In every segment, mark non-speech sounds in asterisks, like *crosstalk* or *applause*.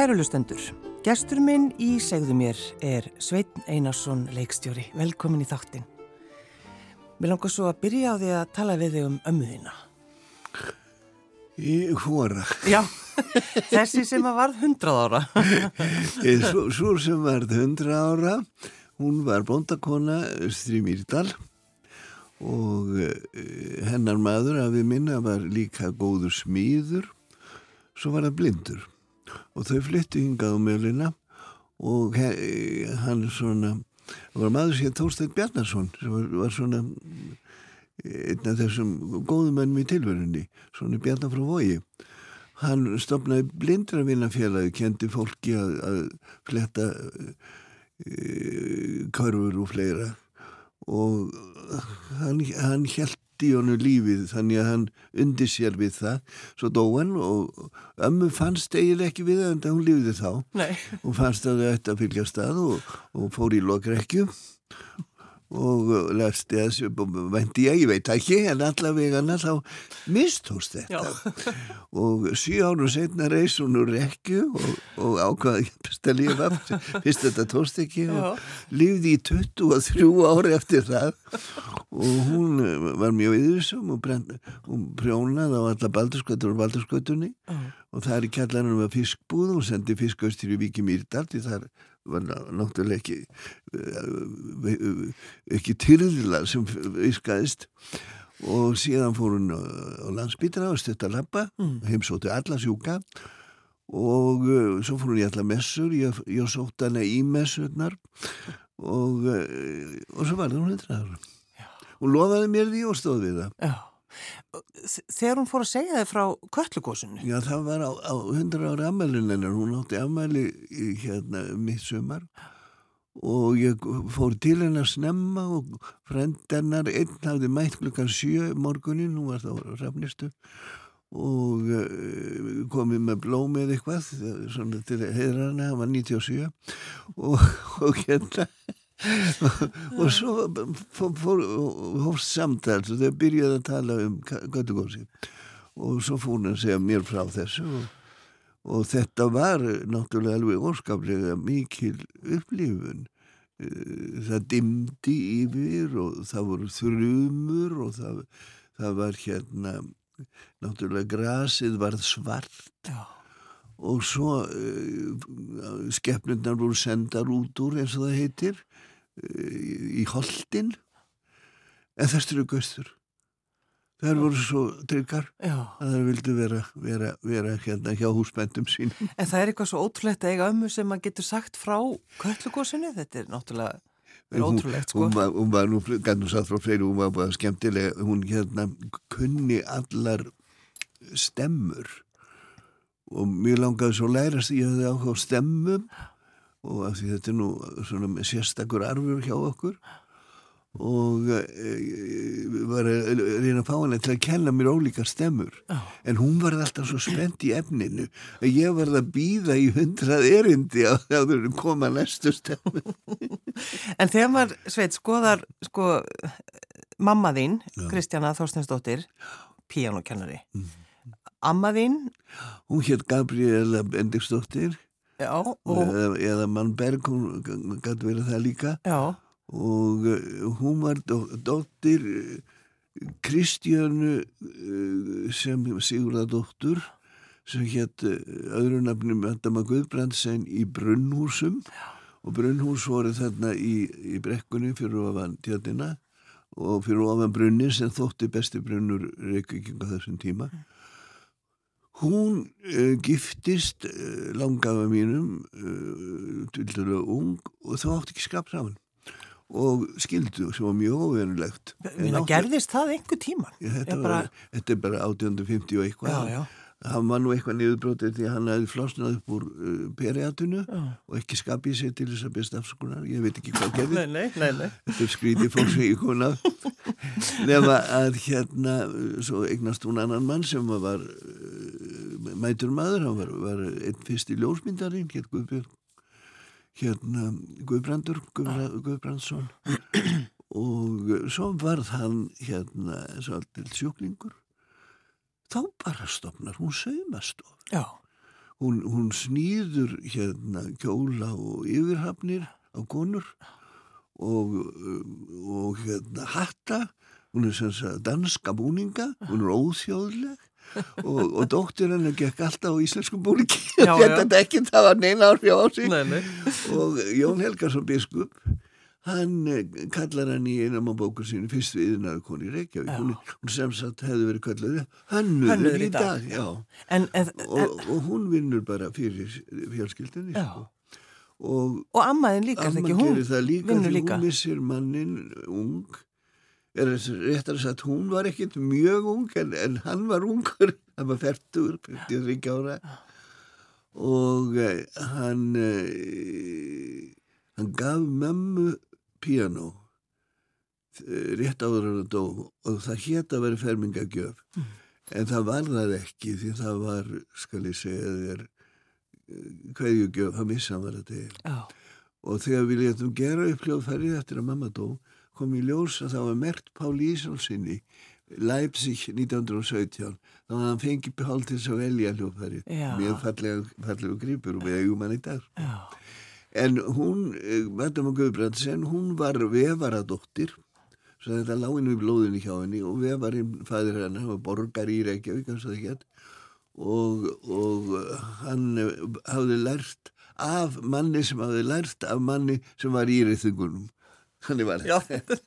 Kæru lustendur, gestur minn í segðu mér er Sveitn Einarsson leikstjóri. Velkomin í þáttin. Mér langar svo að byrja á því að tala við þig um ömmuðina. Í hvora. Já, þessi sem að varð hundrað ára. svo, svo sem varð hundrað ára, hún var bóndakona Östri Mýrdal og uh, hennar maður að við minna var líka góður smíður, svo var það blindur og þau flyttu hingað á mjölina og hann svona var maður sem Þórstein Bjarnarsson sem var, var svona einn af þessum góðumennum í tilverunni svona Bjarnar frá Vogi. Hann stopnaði blindravinnafélagi kendi fólki að, að fletta e, körfur og fleira. Og hann, hann held í honu lífið þannig að hann undir sér við það. Svo dóan og ömmu fannst eiginlega ekki við það en hún lífið þá. Nei. og fannst að þau ætti að fylgja stað og, og fór í lokrekju og lefst þessu, vendi ég, ég veit ekki en allavega þá mistóst þetta. Og síu árum setna reys hún úr rekju og, og ákvaði best að lifa fyrst þetta tóst ekki Já. og lífði í 23 ári eftir það. Og hún var mjög yðursum og brend, hún prjónaði á alla baldurskötur og baldurskötunni og það er í kjallanum að fiskbúð og sendi fiskaustur í Viki Mýrdal því það var náttúrulega ekki ekki tyrðila sem viskaðist og síðan fór hún á landsbytana og stötta lappa mm. heimsóttu alla sjúka. Og svo fór hún í alla messur ég, ég sótt hana í messurnar. Og, og svo var það hún ára. Hún lofaði mér því og stóð við það. Já Þegar hún fór að segja þið frá köllugósinu? Já, það var á, á 100 ára ammælin hennar, hún átti ammæli í hérna mitt sumar og ég fór til hennar snemma og frend hennar einn hafði mætt klukkan 7 morgunin, hún var þá rafnistu og uh, komið með blómið eitthvað svona til heðra hana, hann var 97 og, og hérna og svo hófst samtal og þau byrjaði að tala um göttugósi og svo fór hann að segja mér frá þessu og, og þetta var náttúrulega alveg orskaplega mikil upplifun. Eh, það dimdi yfir og það voru þrjumur og það, það var hérna náttúrulega grasið var svart. Já. Og svo uh, skeppnundar voru sendar út úr eins og það heitir í holdin en þessu eru göstur þær voru svo tryggar að þær vildu vera, vera, vera hérna hjá húsbændum sín En það er eitthvað svo ótrúlegt að eiga ömmu sem maður getur sagt frá köllugósinu þetta er náttúrulega er ótrúlegt sko. Hún var, hún var nú, gætnum satt frá fleiri hún var bara skemmtilega, hún hérna kunni allar stemmur. Og mér langaði svo lærast ég að það áhuga á stemmum og af því þetta er nú svona sérstakur arfur hjá okkur. Og e, var að reyna að fá hana til að kenna mér ólíkar stemmur. Oh. en hún var alltaf svo spennt í efninu að ég var að býða í hundrað erindi að það verður koma næstu stemmu. *laughs* En þegar maður, sveit, skoðar sko, mamma þín Kristjana Þorstensdóttir píanokennari. Mm. amma þín? Hún hétt Gabriela Bendiksdóttir Já, og... eða, eða Mannberg, hún gæti verið það líka Já. og uh, hún var dóttir Kristjánu uh, sem Sigurðardóttur sem hétt öðru nafni Möndama Guðbrandsen í Brunnhúsum Já. og Brunnhús voru þarna í, í brekkunni fyrir ofan tjátina og fyrir ofan brunni sem þótti besti brunnur reykvíkinga þessum tíma mm. Hún uh, giftist uh, langafa mínum uh, til dælu ung og þá átti ekki skap saman og skildu sem var mjög óvenulegt. Mér gerðist það einhver tíma. Þetta, bara... þetta er bara 1850 og eitthvað. Já, já. hann var nú eitthvað niðurbrótið því hann hefði flosnað upp úr periatunu Já. og ekki skapið sér til þess að besta afskunar ég veit ekki hvað gerði *laughs* Nei, nei, nei, nei. þetta er skrítið fólk sem ég kom af *laughs* nema að hérna svo eignast hún annan mann sem var mætur maður hann var, var einn fyrst í ljósmyndarinn hér Guðbjörn hérna Guðbrandur Guðbra, Guðbrandsson. Og svo varð hann hérna svolítið sjúklingur. Þá bara stopnar hún saumastof hún, hún snýður hérna kjóla og yfirhafnir á konur og, og hérna hatta. Hún er sem sagt danska búninga hún er óþjóðleg og, og dóttir hennar gekk alltaf á íslenskum búningi. *laughs* Þetta ekki það var neina árið á sig nei, nei. og Jón Helgarsson biskup hann eh, kallar hann í einam á bókur sínu fyrst við yðnaðu koni Reykjavík hún, hún sem sagt hefði verið kallar hannur í dag, dag en, en, og, og hún vinnur bara fyrir fjölskyldinni sko. og, og ammaðin líka amma ekki, hún því líka. hún missir mannin ung er réttar að sagt hún var ekkit mjög ung en, en hann var ungur. *laughs* Hann var færtur, 53 ára. Og eh, hann eh, hann gaf mömmu piano eh, rétt áður hann að dó. Og það hétt að vera fermingagjöf. Mm. en það var það ekki því það var, skal ég segja þér hverjugjöf, það missa hann var þetta oh. og þegar við letum gera upp hljóðfærið eftir að mamma dó kom í ljós að það var mert Pál Ísalsinni Leipzig 1917 þá að hann fengi behald til þess að velja hljóðfærið. Mjög fallegu gripur og við eigum hann í dag. Já. en hún, Madame Guðbrandsen hún var vefaradóttir svo þetta láginu í blóðinu hjá henni og vefarinn fæðir henni hann var borgar í Reykjavík og, og hann hafði lært af manni sem hafði lært af manni sem var í reyþungunum Þannig var þetta.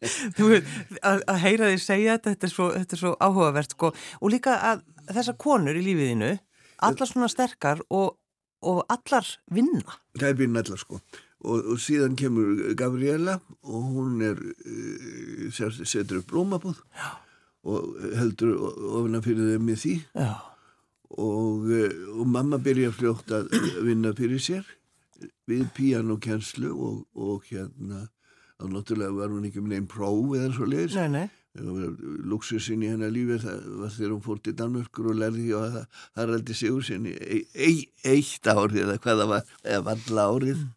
*laughs* að, heyra því segja þetta, þetta er svo, þetta er svo áhugavert sko. og líka að þessar konur í lífiðinu, allar svona sterkar og, og allar vinna. Það er vinna allar sko og, og síðan kemur Gabriela og hún er uh, setur upp blómabúð Já. og heldur ofna fyrir þeim með því og, uh, og mamma byrjar fljótt að vinna fyrir sér við píanokenslu og, og hérna og náttúrulega var hún ekki með einn próf eða svo leiðis luxusinn í hennar lífi það var þegar hún fór til Danmörkur og lærði á það Haraldi Sigur sinni e e eitt árið eða hvaða var eða valla árið. Mm.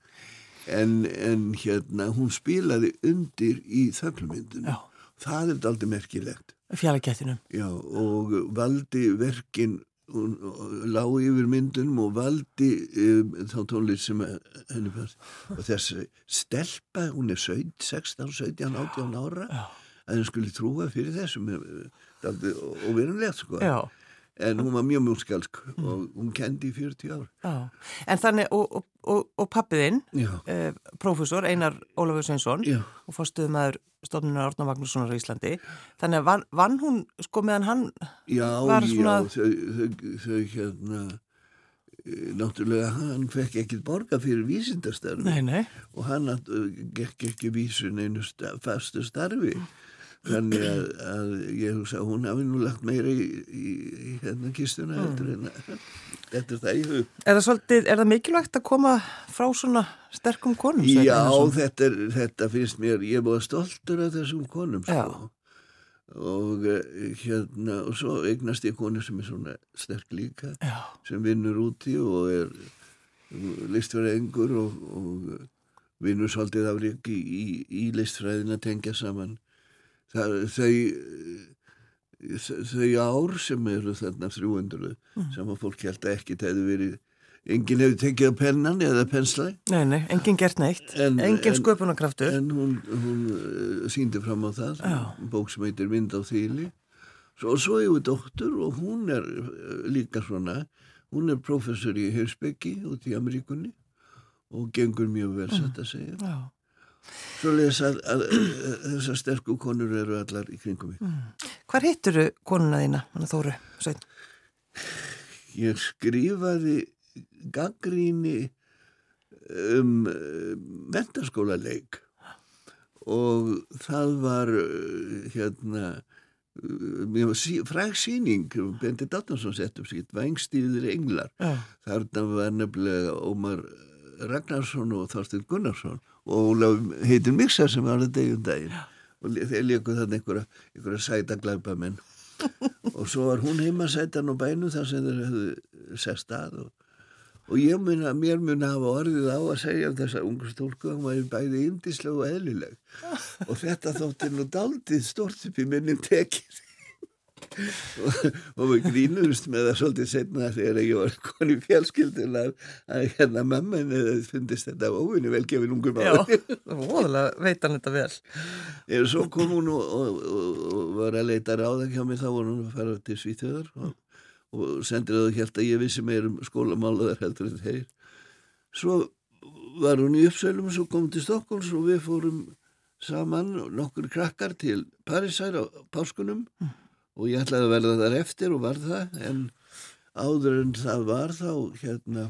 en, en hérna hún spilaði undir í þöglumyndinu það er aldrei merkilegt. Fjallagættinum og valdi verkin lág yfir myndunum og valdi um, þá tónlist sem henni fannst. Og þessi stelpa, hún er 17, 16, 17, 18 ára að henni skulle trúa fyrir þessum og verunlegt sko. Já. En hún var mjög múlskalsk mm. og hún kendi í 40 ár. Já. En þannig, og, og, og, pappiðinn eh, prófessor Einar Ólafur Sveinsson og fórstuðum aður stofnunar Árna Magnússonar í Íslandi. Þannig að vann, vann hún sko meðan hann já, var svona Já, þau, þau, þau hérna náttúrulega hann fekk ekki borga fyrir vísindastarfi og hann gekk ekki vísun einu stað, fastu starfi þannig að, að ég hugsa að hún hafi nú lagt meira í, í, í hérna kistuna mm. er það í hug Er það, svolítið, er það mikilvægt að koma frá svona sterkum konum? Já, þetta, er, þetta finnst mér ég er búin stoltur af þessum konum sko. og hérna og svo eignast ég konu sem er svona sterk líka Já. sem vinnur úti og er listfræðingur og, og vinnur svolítið afriki í, í, í listfræðin að tengja saman það, þau þau ár sem eru þarna 300 mm. sem að fólk held að ekkit hefði verið enginn hefði tekið að pennan eða pensla. Nei, nei, enginn gert neitt. En, enginn sköpunarkraftur. En hún, hún uh, síndi fram á það. Bók sem heitir Vind á þýli og svo hefur dóttur og hún er uh, líka svona hún er professor í Hirsbyggi út í Ameríkunni og gengur mjög vel mm. satt að segja. Já Svo lesa að, að, að þessar sterku konur eru allar í kringum mig. Mm. Hvar hittur konuna þína, hann Þóru? Svein? Ég skrifaði gaggríni um mentarskóla leik og það var hérna fræg síning Bendi Dátnarsson sett upp sitt Vængstýðir englar Já. þarna var nefnilega Ómar Ragnarsson og Þorstin Gunnarsson og Ólaf heitin Mixar sem var að degjum daginn. Og þeir líkuð þarna einhverja, einhverja sæta glæpamenn. *laughs* Og svo var hún heima sætan á bænu þar sem þeir hefðu sest að og, og ég mun að mér mun að hafa orðið á að segja um ungu stólku að hún væri bæði indisleg og eðlileg. *laughs* Og þetta þótti nú daldið stort upp í minnum tekið og, og við grínumst með það svolítið setna þegar ég var koni fjálskildunar að hérna mamman finnist þetta óvinni velgefin ungum Já, óðurlega veit hann þetta vel. Ég svo kom hún og, og, og var að leita ráða hjá mig þá var hún að fara til Svíþjóðar og sendir það helt að ég vissi meir um skólamálaðar heldur en þeir. Svo var hún í uppsölum og svo kom til Stokkóls og við fórum saman nokkur krakkar til Parísær á páskunum mm. Og ég ætlaði að verða þar eftir og var það en áður en það var þá hérna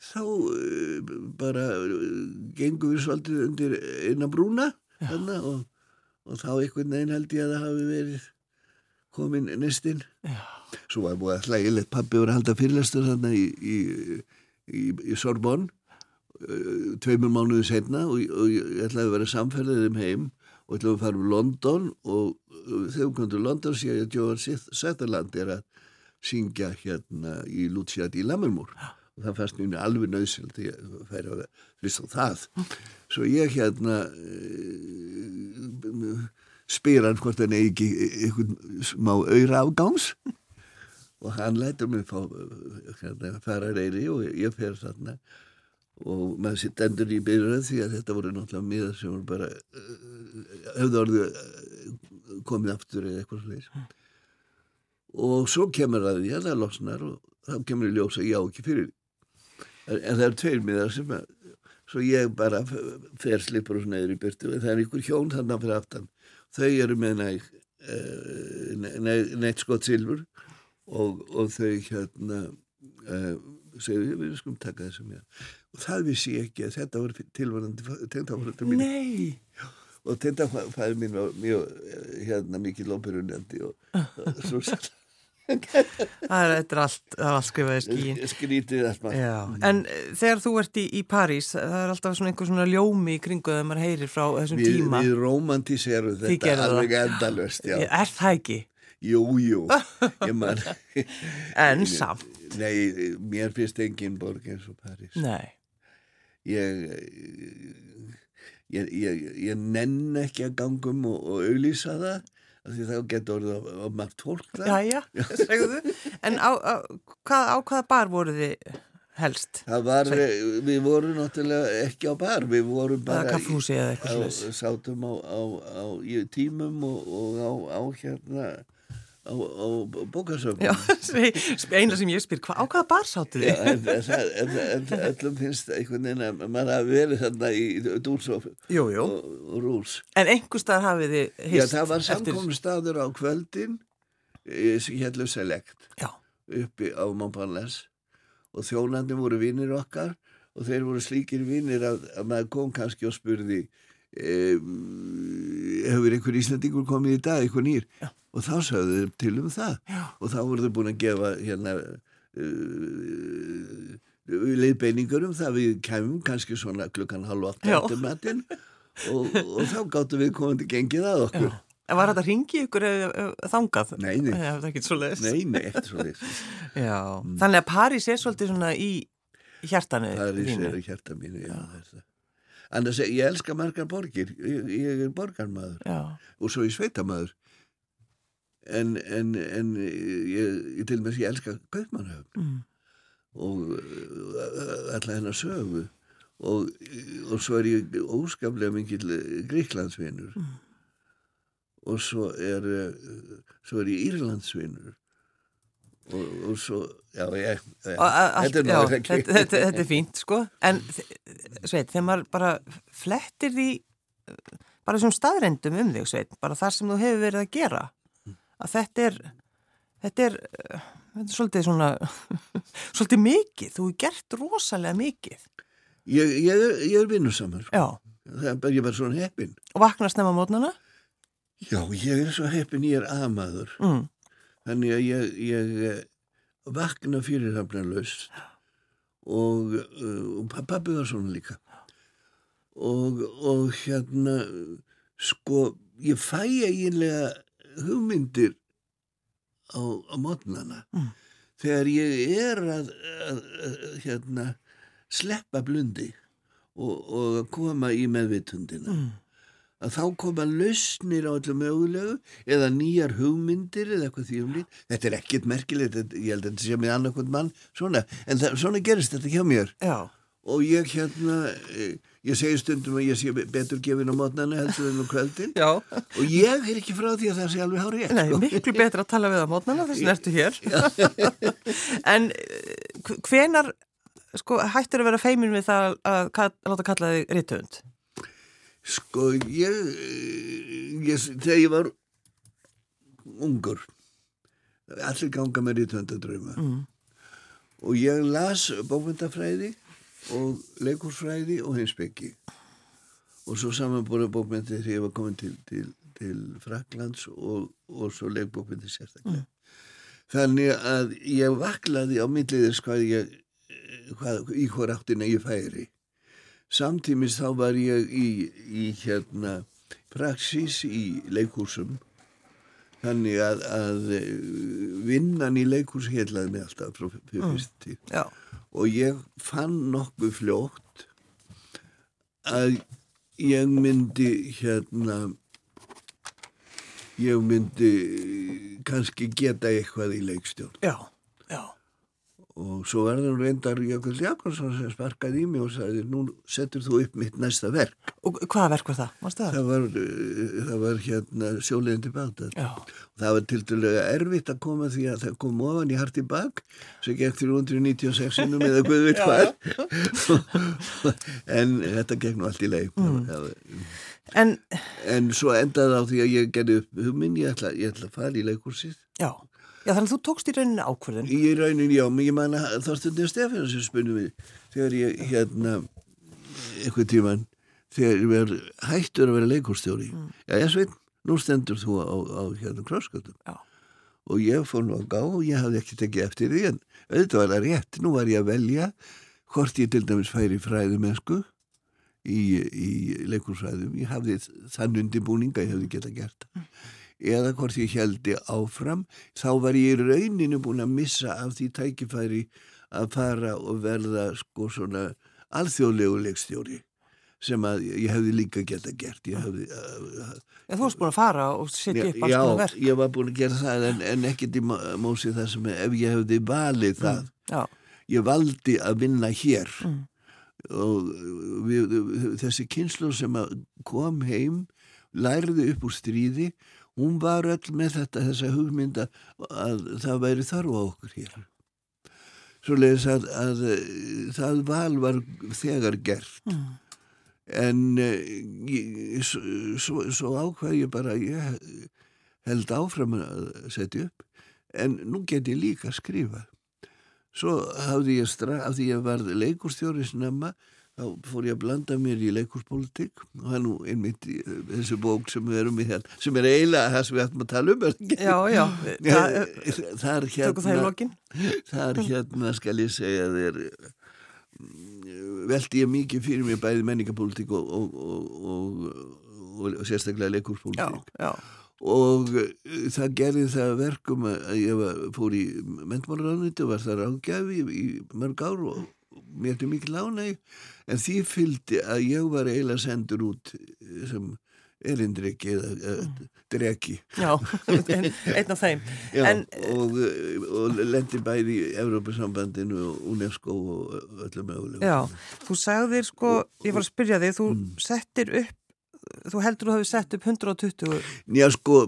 þá uh, bara uh, gengum við svolítið undir eina brúna þarna, og, og þá einhvern veginn held ég að það hafi verið komin nestinn svo var búið að hlægilegt pappi voru að halda fyrirlestur þarna í, í, í, í Sorbonne uh, tveimur mánuðu setna og, og ég ætlaði að vera samferðið um heim og ætlaði að fara um London og þegar við komum til London sé ég að Johan Sutherland er að syngja hérna í Lucia di Lammermoor. Og það fannst mjög alveg nöðsild að ég færi að hlusta á það. Svo ég hérna uh, spyr hann hvort hann eigi eitthvað smá auðra afgáms og hann lætur mig fá hérna, fara reyri og ég fer þarna og maður sitt endur í byrjun því að þetta voru náttúrulega miðar sem voru bara höfðu orðið komið aftur eða eitthvað slúðis og svo kemur að því að það losnar og þá kemur að ég á ekki fyrir en það er tveir miðar sem að svo ég bara fer slipur og snæður í byrtu en það er ykkur hjón þannig fyrir aftan. Þau eru með næg uh, neitt skott silfur og, og þau hérna uh, segju við skulum taka þessu mér og það vissi ég ekki að þetta var tilvarandi tengtafóröldur mín Nei. Og tengtafæði mín var mjög hérna mikið lópirunandi og, og svo sætt Það er allt, allt skrifaði skíin Skrítið allt maður. En þegar þú ert í, í París það er alltaf svona einhver svona ljómi í kringu þegar maður heyrir frá þessum við, tíma. Við romantíserum þetta alveg endalöst Er það ekki? Jú, jú. *laughs* Man, En samt. Nei, mér finnst engin borg eins og París. Nei Ég ég, ég, ég nenn ekki að gangum og, og auðlýsa það því þá getur orðið á margt fólk það. Já, já, *laughs* segðu þú. En á, á, hvað, á hvaða bar voru þið helst? Það var, Sæ. við vorum náttúrulega ekki á bar, við vorum bara... Kaffhúsi eða eitthvað slús. Sátum á, á, á tímum og, og á hérna á, á bókarsöfnum Já, *laughs* eina sem ég spyr, á hvaða bar sáttu þið? Öllum finnst einhvern veginn að maður hafi verið þarna í dúrsof og, og rúls En einhver stað hafið þið hýst? Já, það var samkominn staður á kvöldin sem heldur Select Já. uppi á Montparnasse og þjónandi voru vinnir okkar og þeir voru slíkir vinnir að, að maður kom kannski og spurði Um, hefur einhver íslendingur komið í dag, einhver nýr Já. Og þá sagðu þau til um það Já. og þá voru þau búin að gefa hérna uh, leiðbeiningur um það við kemum kannski svona klukkan halv átt eftir matinn og, og þá gáttu við komandi gengið að okkur Já. En var þetta að ringi ykkur þangað? Nei, nei. Það er ekki svo leiðist. Nei, nei, eftir svo leiðist. Já, mm. þannig að París er svolítið svona í hjartanu. París er í hjarta mínu, já, já. Annars, ég elska margar borgir, ég, ég er borgarmadur Já. og svo ég sveitamæður en, en, en ég, ég til og með ég elska Kaupmannhöfn mm. og uh, alla hennar sögu. Og, og svo er ég óskaplega mingil Gríklandsvinur mm. og svo er uh, svo er ég Írlandsvinur. Og, og svo já, ég, já, allt, þetta, er já þetta, þetta, þetta er fínt sko. En sveit, þegar maður bara flettir því bara þessum staðrendum um þig sveit, bara það sem þú hefur verið að gera að þetta er þetta er, þetta er svolítið svona *laughs* svolítið mikið. Þú hefur gert rosalega mikið. Ég, ég, ég er vinnusamur. Já. Það er bara, er svona heppin og vaknast nefna mótnana já, ég er svo heppin, ég er amaður. Mm. þannig að ég, ég vakna fyrirhafnarlaust. Og, og pappi var svona líka. Og, og hérna sko ég fæ eiginlega hugmyndir á, á mótnana mm. þegar ég er að, að, að hérna sleppa blundi og, og að koma í meðvitundina mm. að þá koma lausnir á öllu mögulegu eða nýjar hugmyndir eða eitthvað því um lít. Þetta er ekkit merkilegt, ég held að þetta sé með annarkvönd mann, svona, en það, svona gerist þetta hjá mér. Já. Og ég hérna, eh, ég segi stundum að ég sé betur gefin á mótnana heldur en á kvöldin. Já. Og ég er ekki frá því að það sé alveg hárið. Nei, sko. miklu betur að tala við á mótnana þess að ertu hér. *laughs* en eh, hvenar, sko, hættur að vera feimin við það að, að láta kalla þig rítöfund? Sko ég, ég þegar ég var ungur allir ganga með rítvöndadrauma mm. og ég las bókmyndafræði og leikursfræði og hinsbyggi og svo samanbúra bókmyndi þegar ég var komin til, til, til Fraklands og, og svo leikbókmyndi sérstaklega. Mm. þannig að ég vaklaði á milliðis hvað ég hvað, í hvað ráttina ég færi. Samtímis þá var ég í, í hérna praxis í leikúsum þannig að, að vinnan í leikús heitlaði mig alltaf frá fyrst tíð mm. Og ég fann nokkuð fljótt að ég myndi hérna ég myndi kannski geta eitthvað í leikstjórn. Já og svo var það reyndar Jökull Jakobsson sem sparkaði í mig og sagði nú setur þú upp mitt næsta verk. Og hvaða verk var það? það? Það, var, eh, það var hérna sjóleginn tilbaka og það var til dælega erfitt að koma því að það kom ofan í harti bak sem gekk 396 innum eða guð veit hvað. *laughs* En þetta gekk nú allt í leik. Mm. en, en svo endaði á því að ég gerði upp hugminn, ég ætla, ég ætla að fara í leikursið Já Já þannig að þú tókst í rauninni ákvörðun. Í rauninni já, ég man að Þorstundir Stefán sem spunni við þegar ég hérna eitthvað tíman þegar ég verð hættur að vera leikurstjóri mm. Já ég sveit, nú stendur þú á, á hérna krossköldum og ég fór nú að gá og ég hafði ekki tekið eftir því en auðvitað var það rétt. Nú var ég að velja hvort ég til dæmis færi fræðu mennsku í, í leikursfræðum ég hafði þann undirbúninga ég hefði geta gert mm eða hvort ég heldi áfram þá var ég í rauninu búin að missa af því tækifæri að fara og verða sko svona alþjóðlegu leikstjóri sem að ég hefði líka geta gert. Ég hefði uh, ja, Þú varst búin að fara og setja upp alls konar verk. Já, ég var búin að gera það en, en ekkert í mósi það sem ef ég hefði valið það. mm, ég valdi að vinna hér. Mm. og við, þessi kynslu sem kom heim læriði upp úr stríði hún var öll með þetta þessa hugmynda að það væri þarf á okkur hér. Svo leiðis að, að það val var þegar gert. Mm. en ég, svo, svo ákvað ég bara ég held áfram að setja upp. En nú get ég líka að skrifa svo hafði ég straf af því ég var leikurstjóri snemma þá fór ég að blanda mér í leikurspolitík og það er nú einmitt í eh, þessu bók sem við erum í hérna, sem er eiginlega það sem við ætlum að tala um Já, já, það er hérna það er hérna skal ég segja þér mm, veldi ég mikið fyrir mig bæði menningapolitík og, og, og, og sérstaklega já og eh, það gerði það verkum að ég fór í mentmáluránviti og var það ráðgjafi í, í mörg ár og mér til mikið lánæg en því fylgdi að ég var eiginlega sendur út eh, sem erindriki eða mm. dreki Já, *laughs* einn af þeim *laughs* Já, en, og, og lendi bæði í Evrópasambandinu og UNESCO og öllum mögulegum Já, þú sagðir sko, ég var að spyrja þig þú mm. settir upp þú heldur þú hafi sett upp 120 Já sko,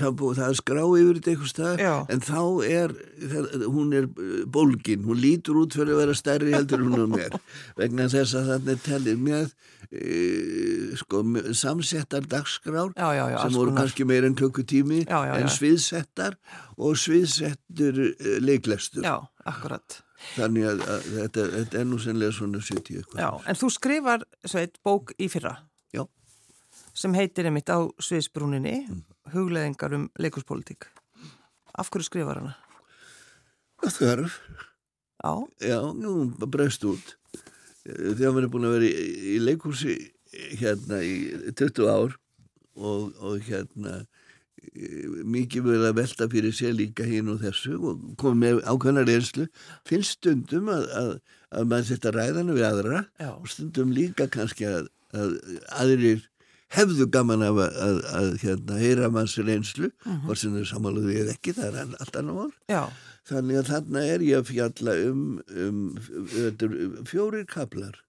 það, það er skrá yfir þetta eitthvað stað, Já. en þá er það, hún er uh, bólgin. Hún lítur út fyrir að vera stærri heldur hún á mér, *laughs* vegna þess að þannig tellir með e, sko, samsettar dagskrár já, já, sem voru kannski meir enn klukkutími en sviðsettar og sviðsettur e, leiklestur Já, akkurat. Þannig að, að þetta, þetta er nú sennilega svona 70 eitthvað. Já, en þú skrifar sveit bók í fyrra sem heitir einmitt á Sviðsbrúninni mm. hugleðingar um leikurspolitík af hverju skrifar hana? Það þarf Já? Já, nú breyst út þegar maður er búin að vera í, í leikursi hérna í 20 ár og, og hérna mikið verið að velta fyrir sér líka hinn og þessu og komið með ákveðna reynslu finnst stundum að, að, að maður setja ræðana við aðra Já. og stundum líka kannski að, að aðrir hefðu gaman af að, að, að hérna, heyra manns reynslu mm -hmm. hvort sem þau samáluðu ég ekki, það er allt annar mál Já. þannig að þarna er ég að fjalla um, um, um fjórir kablar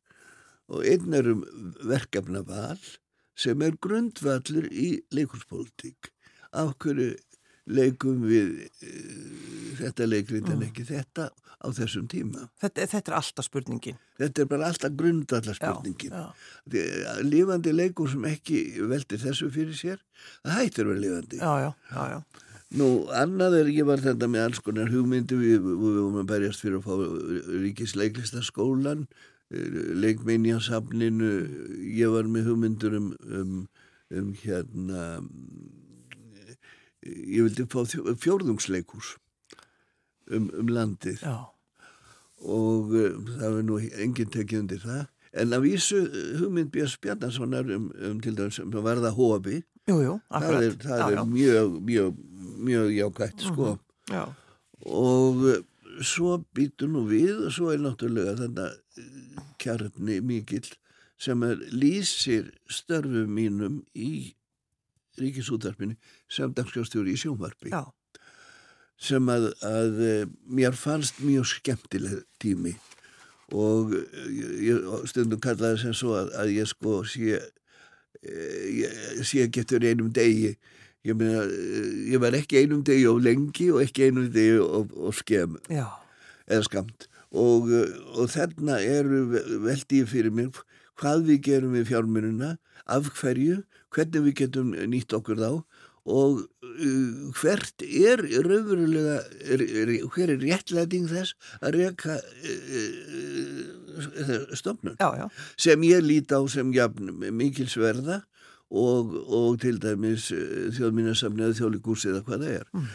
og einn er um verkefnaval sem er grundvallur í leikurspolítik af hverju leikum við uh, þetta leikrit en mm. ekki þetta á þessum tíma. Þetta, þetta er alltaf spurningin. Þetta er bara alltaf grundallar spurningin. Já, já. Lífandi leikur sem ekki veldir þessu fyrir sér, það hættir verið lífandi. Já, já, já. Nú, annað er, ég var þetta með alls konar hugmyndu, við, við vorum að berjast fyrir að fá ríkisleiklistaskólan, eh, leikminjasafninu, ég var með hugmyndur um, um, um hérna, ég vildi fá fjórðungsleikús um, um landið. Já og uh, það er nú enginn tekið undir það en af vísu uh, hugmynd Björns Bjarnarssonar um, um til dæmis sem var það hófi það er, það já, er já. mjög mjög, mjög jákvægt sko uh -huh. já. og uh, svo býtur nú við og svo er náttúrulega þetta kjarni mikill sem er lýsir störfum mínum í ríkisútarpinu sem dagskjástjóri í sjónvarpi. Já. Sem að, að eh, mér fannst mjög skemmtileg tími. Og eh, ég, stundum kallaði sem svo að, að ég sko sé, eh, sé getur einum degi. Ég, meina, ég var ekki einum degi of lengi og ekki einum degi of, of skem Já. eða skamt og, og þarna eru veldið fyrir mér hvað við gerum við fjármununa af hverju, hvernig við getum nýtt okkur þá og uh, hvert er raunverulega, er, er, hver er réttlæting þess að reyka uh, uh, stofnun já, já. sem ég líti á sem jafn, mikilsverða og, og til dæmis uh, þjóðmínarsamni eða þjóðlikús eða hvað það er mm.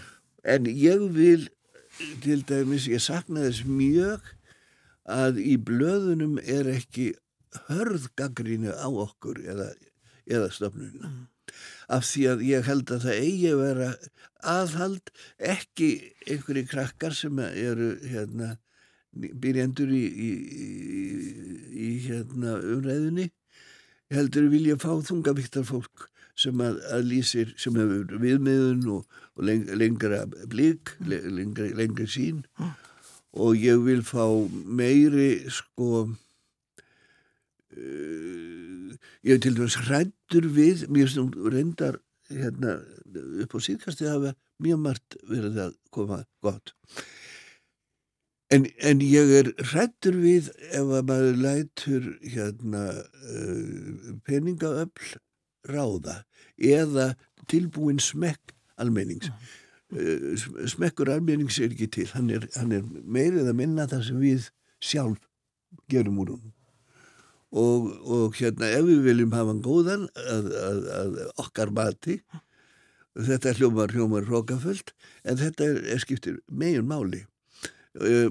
en ég vil til dæmis, ég sakna þess mjög að í blöðunum er ekki hörðgagrínu á okkur eða, eða stofnununa mm af því að ég held að það eigi að vera aðhald ekki einhverju krakkar sem eru hérna, byrjandur í, í, í hérna, umræðinni heldur vilja fá þungavíktar fólk sem að, að lýsir sem hefur viðmiðun og, og leng, lengra blík lengra, lengra sín og ég vil fá meiri sko uh, ég hef til dæmis hrættur við mér sem reyndar hérna, upp á síðkasti hafa mjög margt verið að koma gott. En, en ég er hrættur við ef að maður lætur hérna uh, peningaöfl ráða eða tilbúin smekk almennings. Uh, smekkur almennings er ekki til. Hann er, hann er meirið að minna það sem við sjálf gerum úr hún og, og hérna ef við viljum hafa hann góðan að, að, að okkar mati þetta hljómar hljómar hrókaföld en þetta er, er skiptir megin máli uh,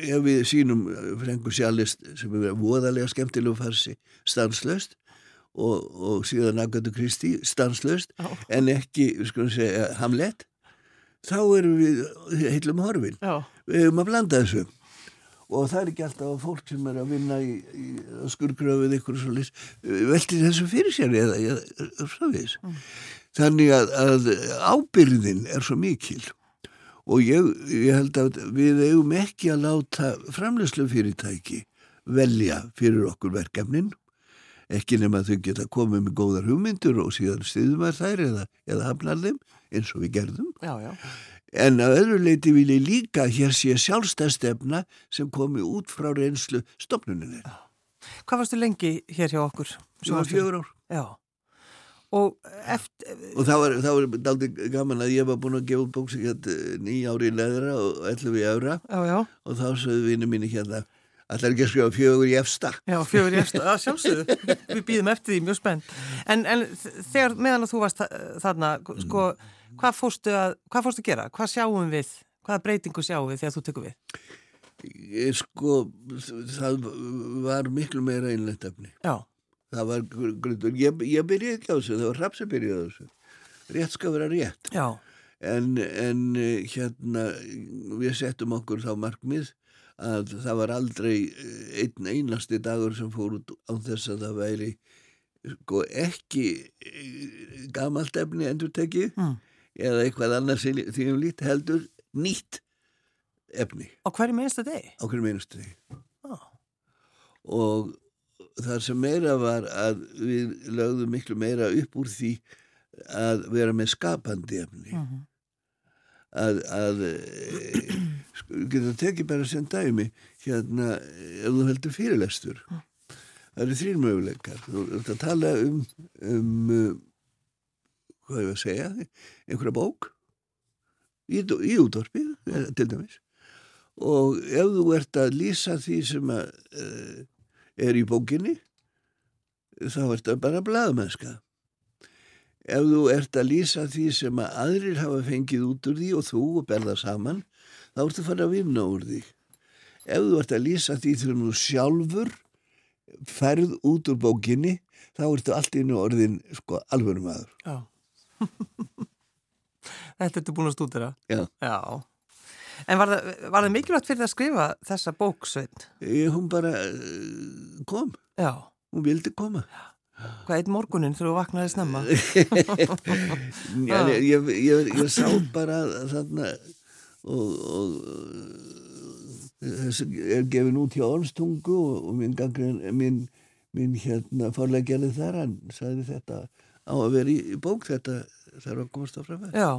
ef við sínum Frengur Sjálist sem er voðalega skemmtilegu farsi stanslöst og, og síðan Agatha Christie stanslöst oh. en ekki, segja, Hamlet þá erum við heilum horfin oh. við hefum að blanda þessu og það er ekki alltaf fólk sem er að vinna í, í skurgröfið ykkur og svolítið veltir þessu fyrir sér eða, eða frávís mm. þannig að, að ábyrðin er svo mikil og ég, ég held að við eigum ekki að láta framlegslu fyrirtæki velja fyrir okkur verkefnin ekki nema að þau geta komið með góðar hugmyndur og síðan stiðum að þær eða, eða hafnar þeim eins og við gerðum já, já. En að öðru leiti vil ég líka hér sé sjálfstæðstefna sem komi út frá reynslu stopnuninni. Hvað varstu lengi hér hjá okkur? Það var fjögur ár. Já. Og eftir... Og það var, það var aldrei gaman að ég var búin að gefa út bóks nýja ári í leðra og ellu við ára. Já, já. Og þá sögðu vinnu mínu hérna Það er ekki að skrifa fjögur í efsta. Já, fjögur í efsta, það sjálfsögðu. Við býðum eftir því, mjög spennt. En, en þegar meðan að þú varst þarna, sko, mm Hvað fórstu að, hvað fórstu gera? Hvað sjáum við? Hvaða breytingu sjáum við þegar þú tekur við? Ég sko, það var miklu meira einlegt efni. Já. Það var. Ég, ég byrjaði ekki á þessu, það var hraps að byrjaði á þessu. Rétt skal vera rétt. Já. En, en hérna, við settum okkur þá markmið að það var aldrei einn einasti dagur sem fór út á þess að það væri sko ekki eh, gamalt efni endur tekið mm. Eða eitthvað annars því um lít heldur nýtt efni. Á hverju meinustu degi? Á hverju meinustu degi. Oh. Og það sem meira var að við lögðum miklu meira upp úr því að vera með skapandi efni. Mm -hmm. Að, að eh, sko, getur tekið bara sem dæmi hérna ef þú heldur fyrirlestur. Mm það eru þrýr möguleikar þú ert að tala um, um hvað var að segja einhverja bók í, í útdorfi eh, til dæmis. Og ef þú ert að lýsa því sem að, uh, er í bókinni þá ert það bara blaðmennska ef þú ert að lýsa því sem að aðrir hafa fengið út úr því og þú og berða saman þá ertu fara að vinna úr því. Ef þú ert að lýsa því þegar þú sjálfur ferð út úr bókinni þá ertu allt inn og orðin sko alveg um aður Já Þetta ertu búin að stúdira Já, Já. En var það, var það mikilvægt fyrir að skrifa þessa bóksveit? Hún bara uh, kom. Já. Hún vildi koma. Hvað eitt morgunin þegar þú vaknaði snemma? *laughs* Ég, ég, ég, ég sá bara þarna og, og þessi er gefin út hjá Ornstungu og, og minn, minn, minn hérna fórlegjali þar hann sagði þetta á að vera í, í bók þetta þarf að komast á framfæð Já,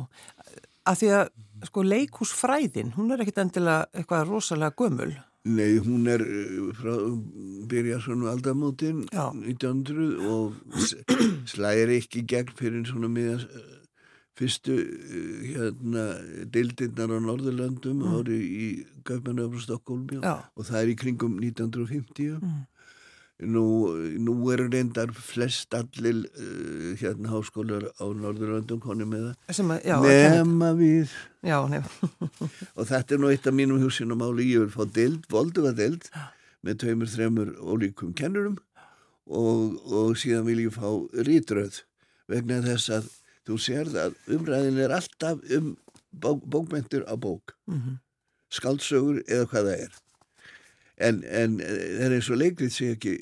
að því að sko leikúsfræðin, hún er ekkit endilega eitthvað rosalega gömul. Nei, hún er eh, frá byrja svona aldamótin 1900 og slæðir ekki gegn fyrir svona miðan fyrstu eh, hérna deildinnar á Norðurlandum mm. ári í Gauðmannöfn og Stokkólmi og það er í kringum 1950 mm. Nú, nú eru reyndar flest allir uh, hérna háskólar á Norðurlandum koni með það. Nema við. Já, *laughs* og þetta er nú eitt af mínum húsinum áli ég vil fá deild, volduga deild með tveimur, þreimur ólíkum kennurum. Og, og síðan vil ég fá rítröð vegna þess að þú sér það umræðin er alltaf um bók, bókmentur á bók. Mm -hmm. skaldsögur eða hvað það er en, en það er eins og leikrið sé ekki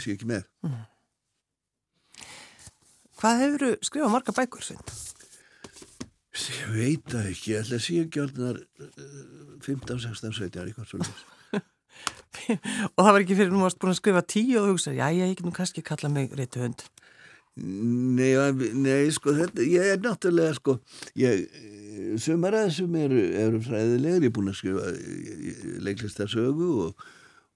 sé ekki með mm. Hvað hefur þú skrifað marga bækur sinn? Ég veit það ekki, ég ætla að ekki orðinar 15, 16, 17 eitthvað svolítið *laughs* og það var ekki fyrir nú að búin að skrifa tíu og hugsa, já ég ekki nú kannski kalla mig reytu hund Nei, nei, sko, þetta, ég er náttúrulega, sko, ég, sumar að þessum eru, eru fræðilegur, ég er búin að skrifa leiklistarsögu og,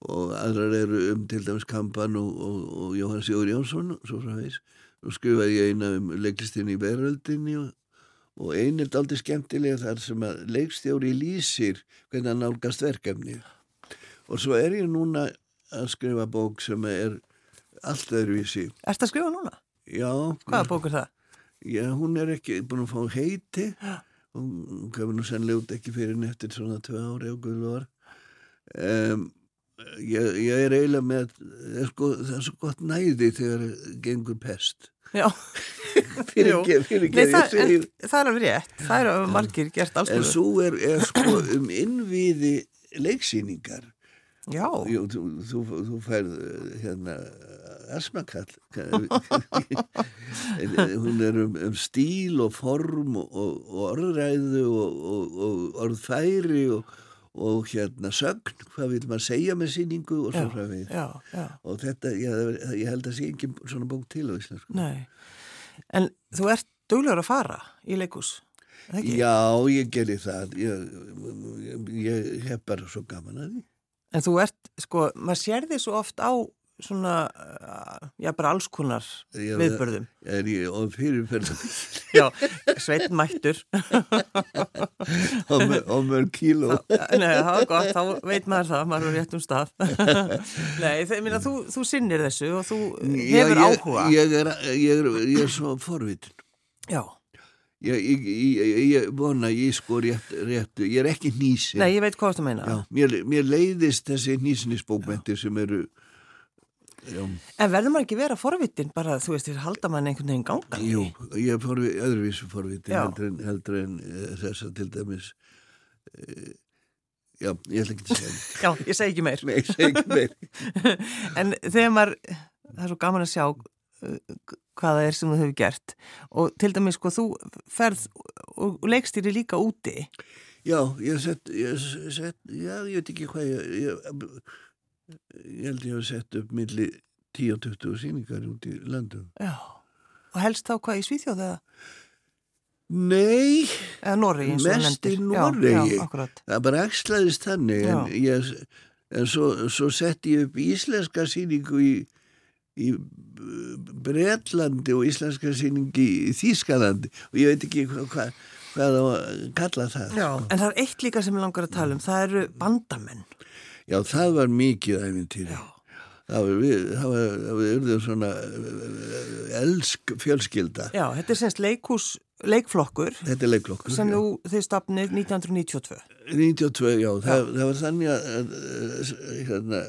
og aðrar eru um til dæmis Kampan og, og, og Jóhann Sigur Jónsson, svo frá veis, og skrifaði ég eina um leiklistinni í Beröldinni og einn er aldrei skemmtilega þar sem að leikstjóri lýsir hvernig hann nálgast verkefni og svo er ég núna að skrifa bók sem er allt öðruvísi. Er þetta að skrifa núna? Já. Hvaða bók er það? Já, hún er ekki búin að fá heiti. Og hún kemur nú sannlega út ekki fyrir nettir svona tvei ári og guðlóðar um, ég, ég er eiginlega með er sko, það er svo gott næði þegar gengur pest. Já. Fyrir ekki, fyrir ekki Nei, það, en, það er alveg rétt, það er margir gert alls En svo er, er sko um innviði leiksýningar. Já. Jú, þú, þú, þú færð hérna asmakall. *laughs* Hún er um, um stíl og form og, og orðræðu og, og orðfæri og hérna sögn, hvað vil maður segja með síningu og svo frá við og þetta, ég, ég held að sé ekki svona bók til á Íslandsku Nei, en þú ert duglegur að fara í leikus Já, ég gerir það. Ég, ég, ég hef bara svo gaman að því. En þú ert, sko, maður sér því svo oft á svona, já bara alls konar já, viðbörðum. Er ég og fyrirferðum? já, sveit mættur. *laughs* og mörg kíló. Nei, það var gott, þá veit maður það, maður er rétt um stað. *laughs* Nei, það, minna, þú, þú sinnir þessu og þú hefur já, ég, áhuga. Ég er, ég, er, ég er svo forvitin. Já. Ég, ég, ég vona ég sko rétt, réttu, ég er ekki nýsin Nei, ég veit hvað þú meina mér, mér leiðist þessi nýsinisbókmæntir sem eru Já. En verður maður ekki vera forvitin bara, þú veist, því að halda mann einhvern veginn ganga? Jú, ég er forvit, öðruvísu forvitin heldur en, heldur en uh, þess að til dæmis uh, já, ég ætla ekki að segja Já, ég segi ekki meir. Nei, segi ekki meir. *laughs* En þegar maður, það er svo gaman að sjá hvaða er sem þú hefur gert. Og til dæmis sko þú ferð og leikstýri líka úti. Já, ég sett, ég sett já, ég veit ekki hvað ég ég, ég held ég að setja upp milli 10-20 síningar út í landum Já, og helst þá hvað í Svíþjóð eða? Nei, Norri mest í Norri það bara ekslaðist þannig en, ég, en svo, svo sett ég upp íslenska síningu í í Breitlandi og íslenska síningi í Þýskalandi. Og ég veit ekki hvað hva, hvað það kalla það Já, sko. en það er eitt líka sem ég langar að tala um. Það eru bandamenn Já, það var mikið æfintýri það var við, það var, það var urðið svona elsk fjölskylda. Já, þetta er semst leikús leikflokkur Þetta er leikflokkur sem þú, þið stafnir 1992 92, já, það, það var þannig að hérna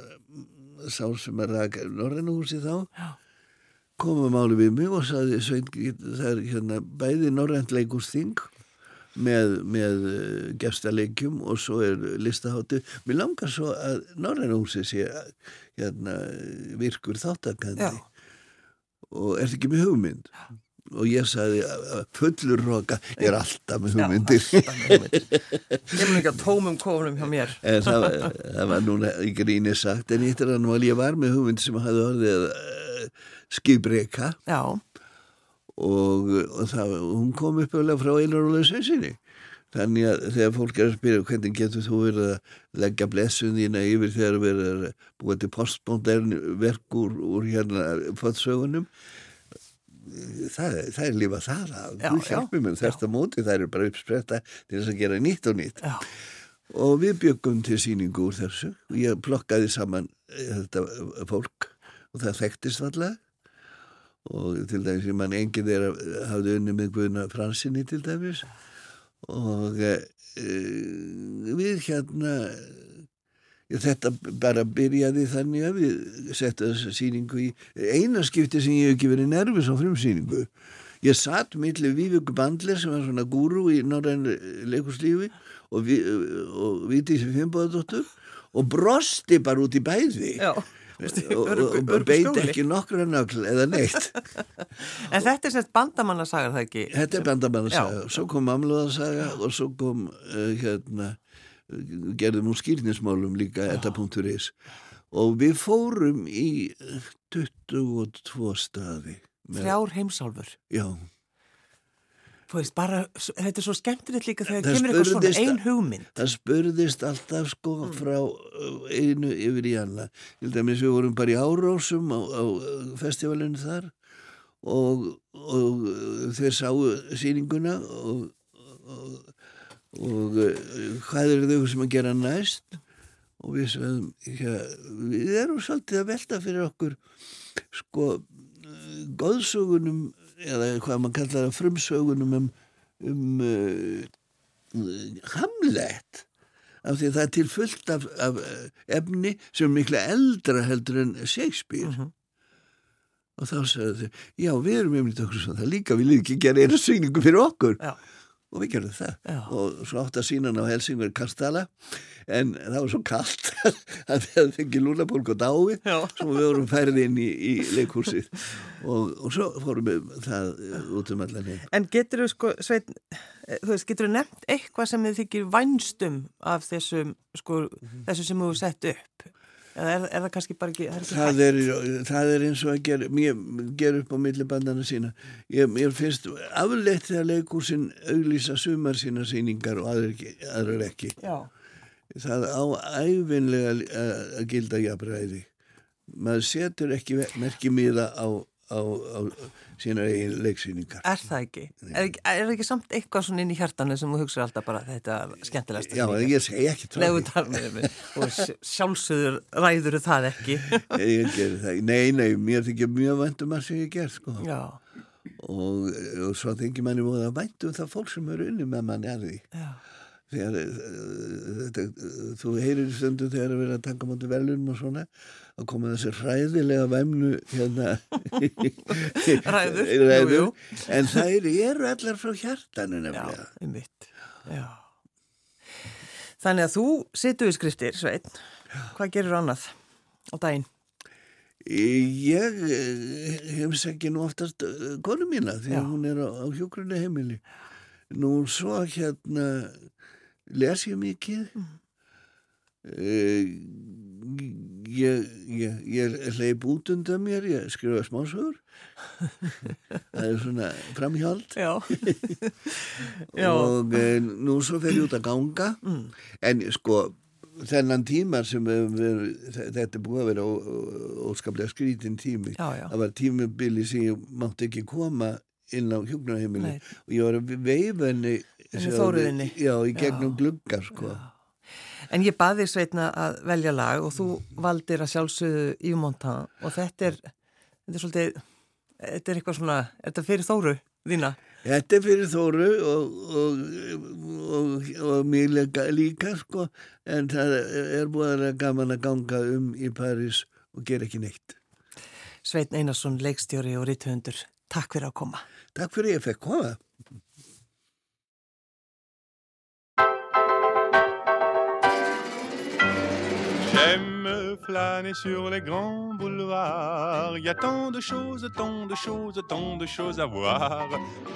sá sem að raka Norrænahúsi þá Já. komum máli við mig og saði það er hérna bæði Norrænleikusþing með, með eh, gefstalegjum og svo er listaháttu mér langar svo að Norrænahúsi sé hérna virkur þáttakandi. Og er ekki með hugmynd? Já og ég sagði fullur roka. Ég er alltaf með hugmyndir. ég mun ekki að tómum kónum hjá mér. *laughs* Það, það var núna í gríni sagt. En að að ég var með hugmynd sem hafði orðið uh, skibreika og, og það, hún kom upp frá einar og lausinsinni þannig að þegar fólk er að spyrja hvernig getur þú verið að leggja blessun þína yfir þegar verið að búa til postmodern verkur úr hérna fótsögunum það, það er lífa það að Guð hjálpi mér þetta móti, það er bara uppspretta til þess að gera nýtt og nýtt. Já. og við byggum til síningu úr þessu. Og ég plokkaði saman eh, þetta fólk og það þekktist alltaf og til dæmis ég mann enginn er að hafa unni með Guðna Fransinni til dæmis og e, við hérna Þetta bara byrjaði þannig að við settum þessa síningu í eina skipti sem ég hef ekki verið nervis á frumsíningu. Ég satt millir Vívík Bandler sem var svona gúru í norræn leikuslífi og, og Víti sem fimmbóðadóttur og brosti bara út í bæði. Já. Og, og, og beit ekki nokkra nögl eða neitt. *laughs* En þetta er sérst bandamannasagar það ekki? Þetta er bandamannasagar, svo kom mamluðansaga og svo kom uh, hérna gerðum úr skýrnismálum líka etta.is og við fórum í 22 staði Þrjár heimsálfur. Já Veist, bara, þetta er svo skemmtilegt líka þegar það kemur eitthvað svona, ein hugmynd. það spurðist alltaf sko mm. frá uh, einu yfir í alla til dæmis við vorum bara í árásum á, á festivalinu þar og, og þeir sáu síninguna og, og og uh, hvað eru þau sem að gera næst? Og við sagðum ja, við erum svolítið að velta fyrir okkur sko góðsögunum eða hvað maður kallar það frumsögunum um, um uh, hamlet af því að það er til fullt af, af efni sem er mikla eldra heldur en Shakespeare uh mhm. -huh. og þá sagðu þau já við erum einmitt okkur svona það líka við líka ekki gera einu syningu fyrir okkur já og við gerðum það. Já. og svo átt að sína hann á Helsingver Karstala en það var svo kallt *laughs* að það fengi lúnabólk og dái sem við vorum færið inn í, í leikúsið og, og svo fórum við það út um allan En getur þú sko, Sveit þú veist, getur þú nefnt eitthvað sem þið þykir vænstum af þessum sko, mm -hmm. þessu sem þú sett upp er, er það kannski bara ekki, er ekki það, er, það er eins og að gera, mér ger upp á millibandana sína. Ég, ég finnst afleitt þegar leikúsin auglýsa sumar sína síningar og aðrar, ekki Já. það á æfinlega að gilda jafnræði. Maður setur ekki merkið miða á, á, á sína eigin leiksýningar. Er það ekki? Er, er ekki samt eitthvað svona inn í hjartanu sem þú hugsaður alltaf bara þetta skemmtilegast Já, ég segi ekki tráði og sjálfsögur ræður það ekki. *laughs* Það, nei, nei mér þykja mjög vandum að segja gerð sko. Já. Og, og svo þengi manni móða vandum það fólk sem eru unni með manni að því. Já þegar þetta, þú heyrir stundu þegar að vera að taka mútið velunum og svona að koma þessi hræðilega væmnu hérna *laughs* ræður, *laughs* ræður. Jú, jú. en það eru allar frá hjartanu nefnilega Já, einmitt Já. Þannig að þú situr við skriftir, Sveit hvað gerur annað á daginn? Ég hefs ekki nú oftast konu mína því að hún er á, á hjókrunni heimili. Nú svo hérna les ég mikið. Mm. ég, ég, ég leip út undan mér, ég skrifa smásögur. Það er svona framhjáld *laughs* og e, nú svo fer ég út að ganga. Mm. en sko þennan tíma sem við, þetta er búið að vera óskaplega skrítin tími. Já, já. það var tímubili sem ég mátti ekki koma inn á hjóknarheimili og ég var að veifa henni já, í gegnum gluggar sko já. En ég baði sveitna að velja lag og þú valdir að sjálfsögðu í Montan og þetta er, þetta er svolítið þetta er eitthvað svona, þetta er fyrir þóru þína? Þetta er fyrir þóru og, og, og, og mér líka, líka sko en það er búin að gaman að ganga um í Paris og gera ekki neitt. Sveitn Einarsson, leikstjóri og rítuhundur, takk fyrir að koma. Takk fyrir að ég fekk koma. J'aime flâner sur les grands boulevards. Il y a tant de choses, tant de choses, tant de choses à voir.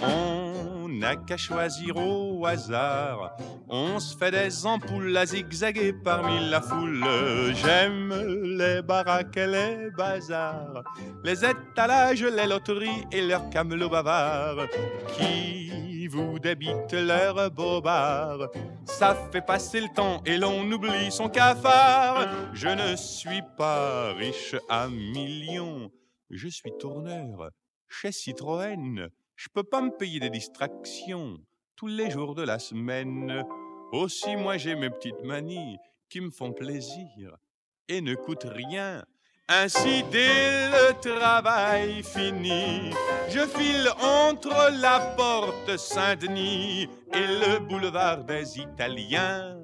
On n'a qu'à choisir au hasard. On se fait des ampoules à zigzaguer parmi la foule. J'aime les baraques et les bazars, les étalages, les loteries et leurs camelots bavards qui vous débitent leurs bobards. Ça fait passer le temps et l'on oublie son cafard. Je ne suis pas riche à millions, je suis tourneur chez Citroën. Je peux pas me payer des distractions tous les jours de la semaine. Aussi, moi, j'ai mes petites manies qui me font plaisir et ne coûtent rien. Ainsi, dès le travail fini, je file entre la porte Saint-Denis et le boulevard des Italiens.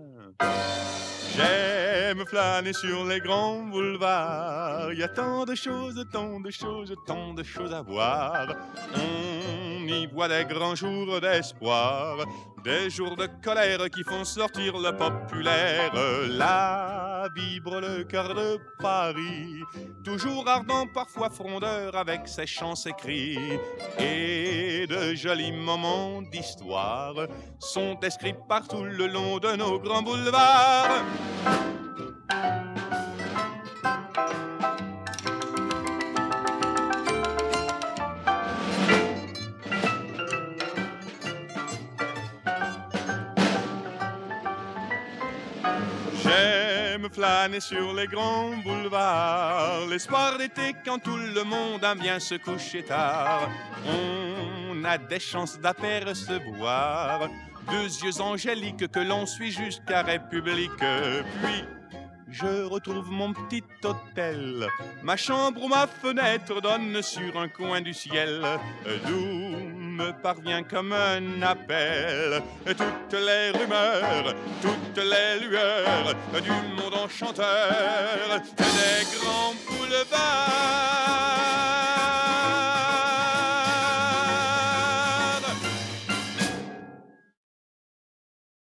J'aime flâner sur les grands boulevards. Il y a tant de choses, tant de choses, tant de choses à voir. On y voit des grands jours d'espoir, des jours de colère qui font sortir le populaire. Là vibre le cœur de Paris, toujours ardent, parfois frondeur, avec ses chants, ses cris. Et de jolis moments d'histoire sont inscrits partout le long de nos grands boulevards. Flâner sur les grands boulevards, l'espoir d'été quand tout le monde aime bien se coucher tard. On a des chances d'apercevoir deux yeux angéliques que l'on suit jusqu'à République. Puis je retrouve mon petit hôtel. Ma chambre ou ma fenêtre donne sur un coin du ciel, d'où me parvient comme un appel. Toutes les rumeurs, toutes les lueurs du monde enchanteur des grands boulevards.